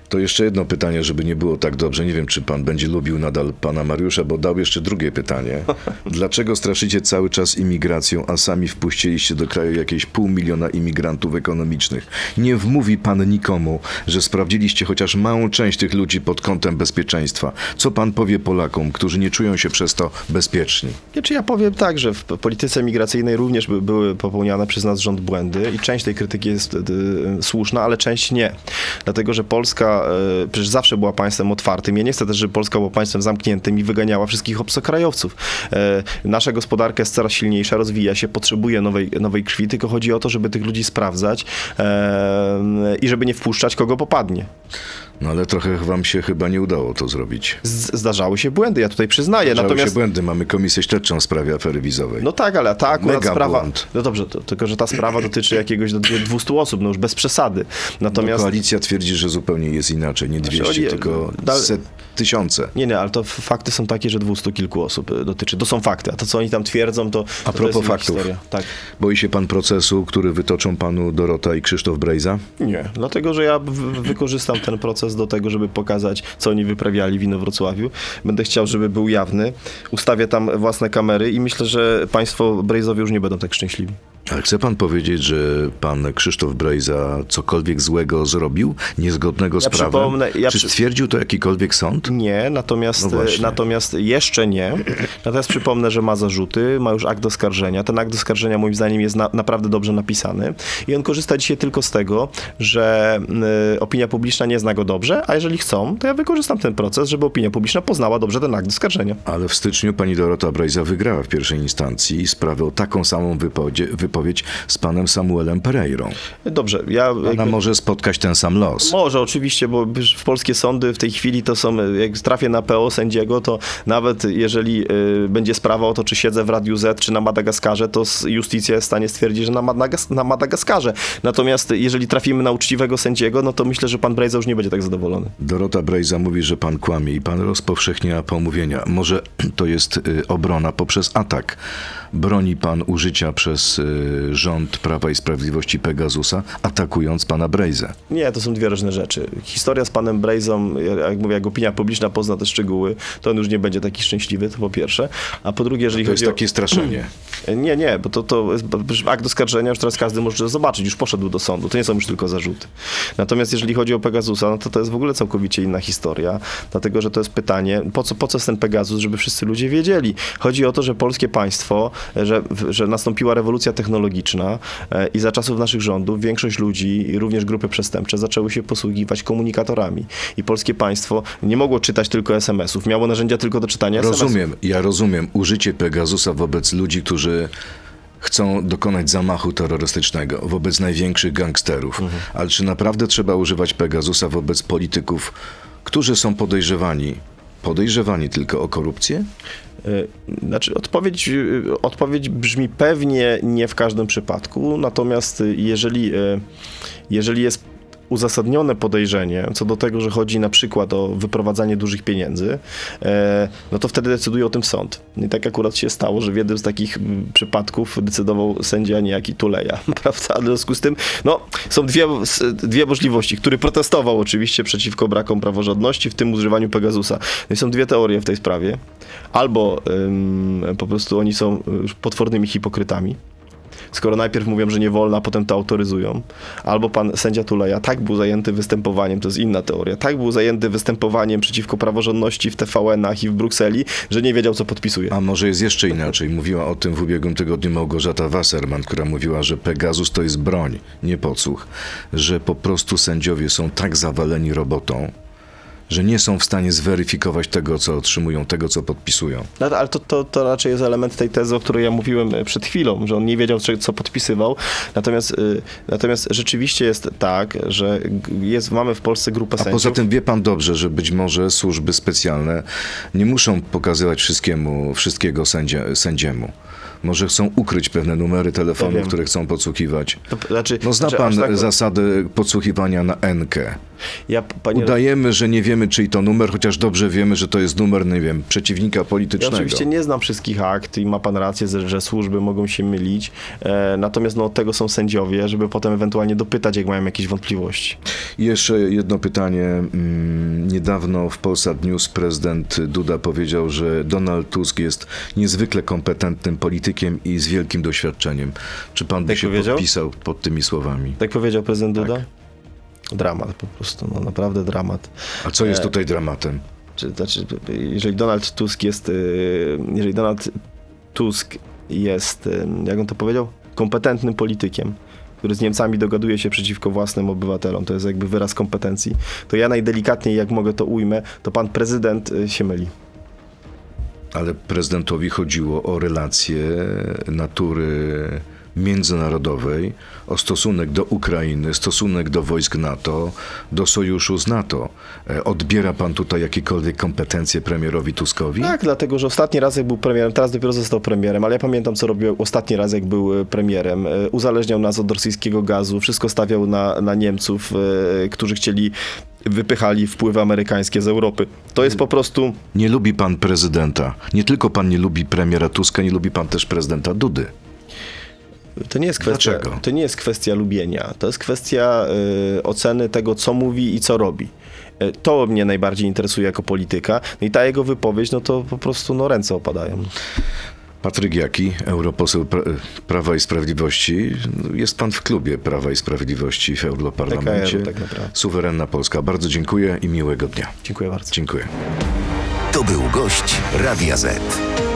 B: To jeszcze jedno pytanie, żeby nie było tak dobrze. Nie wiem, czy pan będzie lubił nadal pana Mariusza, bo dał jeszcze drugie pytanie. Dlaczego straszycie cały czas imigracją, a sami wpuściliście do kraju jakieś pół miliona imigrantów ekonomicznych? Nie wmówi pan nikomu, że sprawdziliście chociaż małą część tych ludzi pod kątem bezpieczeństwa. Co pan powie Polakom, którzy nie czują się przez to bezpieczni?
C: Znaczy ja powiem tak, że w polityce migracyjnej również by, były popełniane przez nas rząd błędy i część tej krytyki jest y, słuszna, ale część nie. Dlatego, że Polska y, przecież zawsze była państwem otwartym. Ja nie chcę też, żeby Polska była państwem zamkniętym i wyganiała wszystkich obcokrajowców. Y, nasza gospodarka jest coraz silniejsza, rozwija się, potrzebuje nowej, nowej krwi, tylko chodzi o to, żeby tych ludzi sprawdzać y, i żeby nie wpuszczać kogo popadnie.
B: No ale trochę wam się chyba nie udało to zrobić.
C: Z, zdarzały się błędy, ja tutaj przyznaję.
B: Zdarzały
C: Natomiast
B: się błędy. Mamy komisję śledczą w sprawie afery wizowej.
C: No tak, ale ta akurat
B: Mega
C: sprawa.
B: błąd.
C: No dobrze, to, tylko że ta sprawa dotyczy jakiegoś do 200 osób, no już bez przesady.
B: No,
C: Natomiast.
B: koalicja twierdzi, że zupełnie jest inaczej. Nie 200,
C: chodzi-
B: tylko
C: dal-
B: set, tysiące.
C: Nie, nie, ale to fakty są takie, że 200 kilku osób y, dotyczy. To są fakty, a to co oni tam twierdzą, to.
B: A
C: to
B: propos
C: inna
B: faktów.
C: Historia. Tak.
B: Boi się pan procesu, który wytoczą panu Dorota i Krzysztof Brejza?
C: Nie, dlatego że ja wykorzystam ten proces do tego, żeby pokazać, co oni wyprawiali w Inowrocławiu. Będę chciał, żeby był jawny. Ustawię tam własne kamery i myślę, że państwo Brejzowie już nie będą tak szczęśliwi.
B: Ale chce pan powiedzieć, że pan Krzysztof Brejza cokolwiek złego zrobił, niezgodnego z
C: Ja
B: prawem?
C: ja
B: Czy stwierdził to jakikolwiek sąd?
C: Nie, natomiast,
B: No
C: natomiast jeszcze nie. Natomiast przypomnę, że ma zarzuty, ma już akt oskarżenia. Ten akt oskarżenia moim zdaniem jest na, naprawdę dobrze napisany i on korzysta dzisiaj tylko z tego, że y, opinia publiczna nie zna go dobrze, a jeżeli chcą, to ja wykorzystam ten proces, żeby opinia publiczna poznała dobrze ten akt oskarżenia.
B: Ale w styczniu pani Dorota Brejza wygrała w pierwszej instancji sprawę o taką samą wypowiedź, z panem Samuelem Pereirą.
C: Dobrze, ja...
B: Ona
C: jakby-
B: może spotkać ten sam los.
C: Może oczywiście, bo w polskie sądy w tej chwili to są, jak trafię na PO sędziego, to nawet jeżeli y, będzie sprawa o to, czy siedzę w Radiu Z, czy na Madagaskarze, to justicja jest w stanie stwierdzić, że na, Madagas na Madagaskarze. Natomiast jeżeli trafimy na uczciwego sędziego, no to myślę, że pan Brejza już nie będzie tak zadowolony.
B: Dorota Brejza mówi, że pan kłamie i pan rozpowszechnia pomówienia. Może to jest y, obrona poprzez atak. Broni pan użycia przez y, rząd Prawa i Sprawiedliwości Pegasusa, atakując pana Brejzę.
C: Nie, to są dwie różne rzeczy. Historia z panem Brejzą, jak mówię, jak opinia publiczna pozna te szczegóły, to on już nie będzie taki szczęśliwy, to po pierwsze. A po drugie, jeżeli
B: To jest
C: chodzi
B: takie straszenie.
C: o... Nie, nie, bo to, to jest akt oskarżenia już teraz każdy może zobaczyć, już poszedł do sądu, to nie są już tylko zarzuty. Natomiast jeżeli chodzi o Pegasusa, no to to jest w ogóle całkowicie inna historia, dlatego, że to jest pytanie, po co, po co jest ten Pegasus, żeby wszyscy ludzie wiedzieli. Chodzi o to, że polskie państwo, że, że nastąpiła rewolucja technologiczna e, i za czasów naszych rządów większość ludzi, i również grupy przestępcze, zaczęły się posługiwać komunikatorami. I polskie państwo nie mogło czytać tylko SMS-ów, miało narzędzia tylko do czytania SMS-ów.
B: Rozumiem, ja rozumiem użycie Pegasusa wobec ludzi, którzy chcą dokonać zamachu terrorystycznego, wobec największych gangsterów. Ale czy naprawdę trzeba używać Pegasusa wobec polityków, którzy są podejrzewani, podejrzewani tylko o korupcję?
C: Y, Znaczy, odpowiedź, y, odpowiedź brzmi pewnie nie w każdym przypadku, natomiast y, jeżeli, jeżeli jest uzasadnione podejrzenie co do tego, że chodzi na przykład o wyprowadzanie dużych pieniędzy, e, no to wtedy decyduje o tym sąd. I tak akurat się stało, że w jednym z takich przypadków decydował sędzia niejaki Tuleja, prawda? W związku z tym, no, są dwie, dwie możliwości, który protestował oczywiście przeciwko brakom praworządności, w tym używaniu Pegasusa. No i są dwie teorie w tej sprawie. Albo ym, po prostu oni są y, potwornymi hipokrytami, skoro najpierw mówią, że nie wolno, a potem to autoryzują. Albo pan sędzia Tuleja tak był zajęty występowaniem, to jest inna teoria, tak był zajęty występowaniem przeciwko praworządności w TVN-ach i w Brukseli, że nie wiedział, co podpisuje.
B: A może jest jeszcze inaczej. Mówiła o tym w ubiegłym tygodniu Małgorzata Wasserman, która mówiła, że Pegasus to jest broń, nie podsłuch. Że po prostu sędziowie są tak zawaleni robotą, że nie są w stanie zweryfikować tego, co otrzymują, tego, co podpisują.
C: No, ale to, to, to raczej jest element tej tezy, o której ja mówiłem e, przed chwilą, że on nie wiedział, co- podpisywał. Natomiast, y, natomiast rzeczywiście jest tak, że jest, mamy w Polsce grupę
B: A
C: sędziów.
B: poza tym wie pan dobrze, że być może służby specjalne nie muszą pokazywać wszystkiemu, wszystkiego sędzia, sędziemu. Może chcą ukryć pewne numery
C: Ja
B: telefonów,
C: wiem.
B: które chcą podsłuchiwać.
C: To, znaczy,
B: No zna
C: że
B: pan
C: tak-
B: zasady podsłuchiwania na NK.
C: Ja, panie,
B: Udajemy, że nie wiemy, czyj to numer, chociaż dobrze wiemy, że to jest numer, nie wiem, przeciwnika
C: Ja
B: politycznego.
C: oczywiście nie znam wszystkich akt i ma pan rację, że, służby mogą się mylić. E, natomiast no, od tego są sędziowie, żeby potem ewentualnie dopytać, jak mają jakieś wątpliwości.
B: I jeszcze jedno pytanie. Mm, Niedawno w Polsat News prezydent Duda powiedział, że Donald Tusk jest niezwykle kompetentnym politykiem i z wielkim doświadczeniem. Czy pan by
C: Tak
B: się
C: powiedział?
B: podpisał pod tymi słowami?
C: Tak powiedział prezydent
B: Tak.
C: Duda? Dramat po prostu, no naprawdę dramat.
B: A co jest
C: E,
B: tutaj dramatem?
C: Czy, znaczy, jeżeli Donald Tusk jest, y, jeżeli Donald Tusk jest, y, jak on to powiedział, kompetentnym politykiem, który z Niemcami dogaduje się przeciwko własnym obywatelom, to jest jakby wyraz kompetencji, to ja najdelikatniej, jak mogę to ujmę, to pan prezydent się myli.
B: Ale prezydentowi chodziło o relacje natury międzynarodowej, o stosunek do Ukrainy, stosunek do wojsk NATO, do sojuszu z NATO. E, Odbiera pan tutaj jakiekolwiek kompetencje premierowi Tuskowi?
C: Tak, dlatego, że ostatni raz jak był premierem, teraz dopiero został premierem, ale ja pamiętam, co robił ostatni raz, jak był e, premierem. E, Uzależniał nas od rosyjskiego gazu, wszystko stawiał na, na Niemców, którzy chcieli, wypychali wpływy amerykańskie z Europy. To jest po prostu...
B: Nie lubi pan prezydenta. Nie tylko pan nie lubi premiera Tuska, nie lubi pan też prezydenta Dudy.
C: To nie jest kwestia,
B: Dlaczego?
C: to nie jest kwestia lubienia, to jest kwestia e, oceny tego, co mówi i co robi. E, To mnie najbardziej interesuje jako polityka. No i ta jego wypowiedź, no to po prostu no, ręce opadają.
B: Patryk Jaki, europoseł pra- Prawa i Sprawiedliwości. Jest pan w klubie Prawa i Sprawiedliwości w Europarlamencie.
C: Tak naprawdę.
B: Suwerenna Polska. Bardzo dziękuję i miłego dnia.
C: Dziękuję bardzo.
B: Dziękuję.
A: To był gość Radia Z.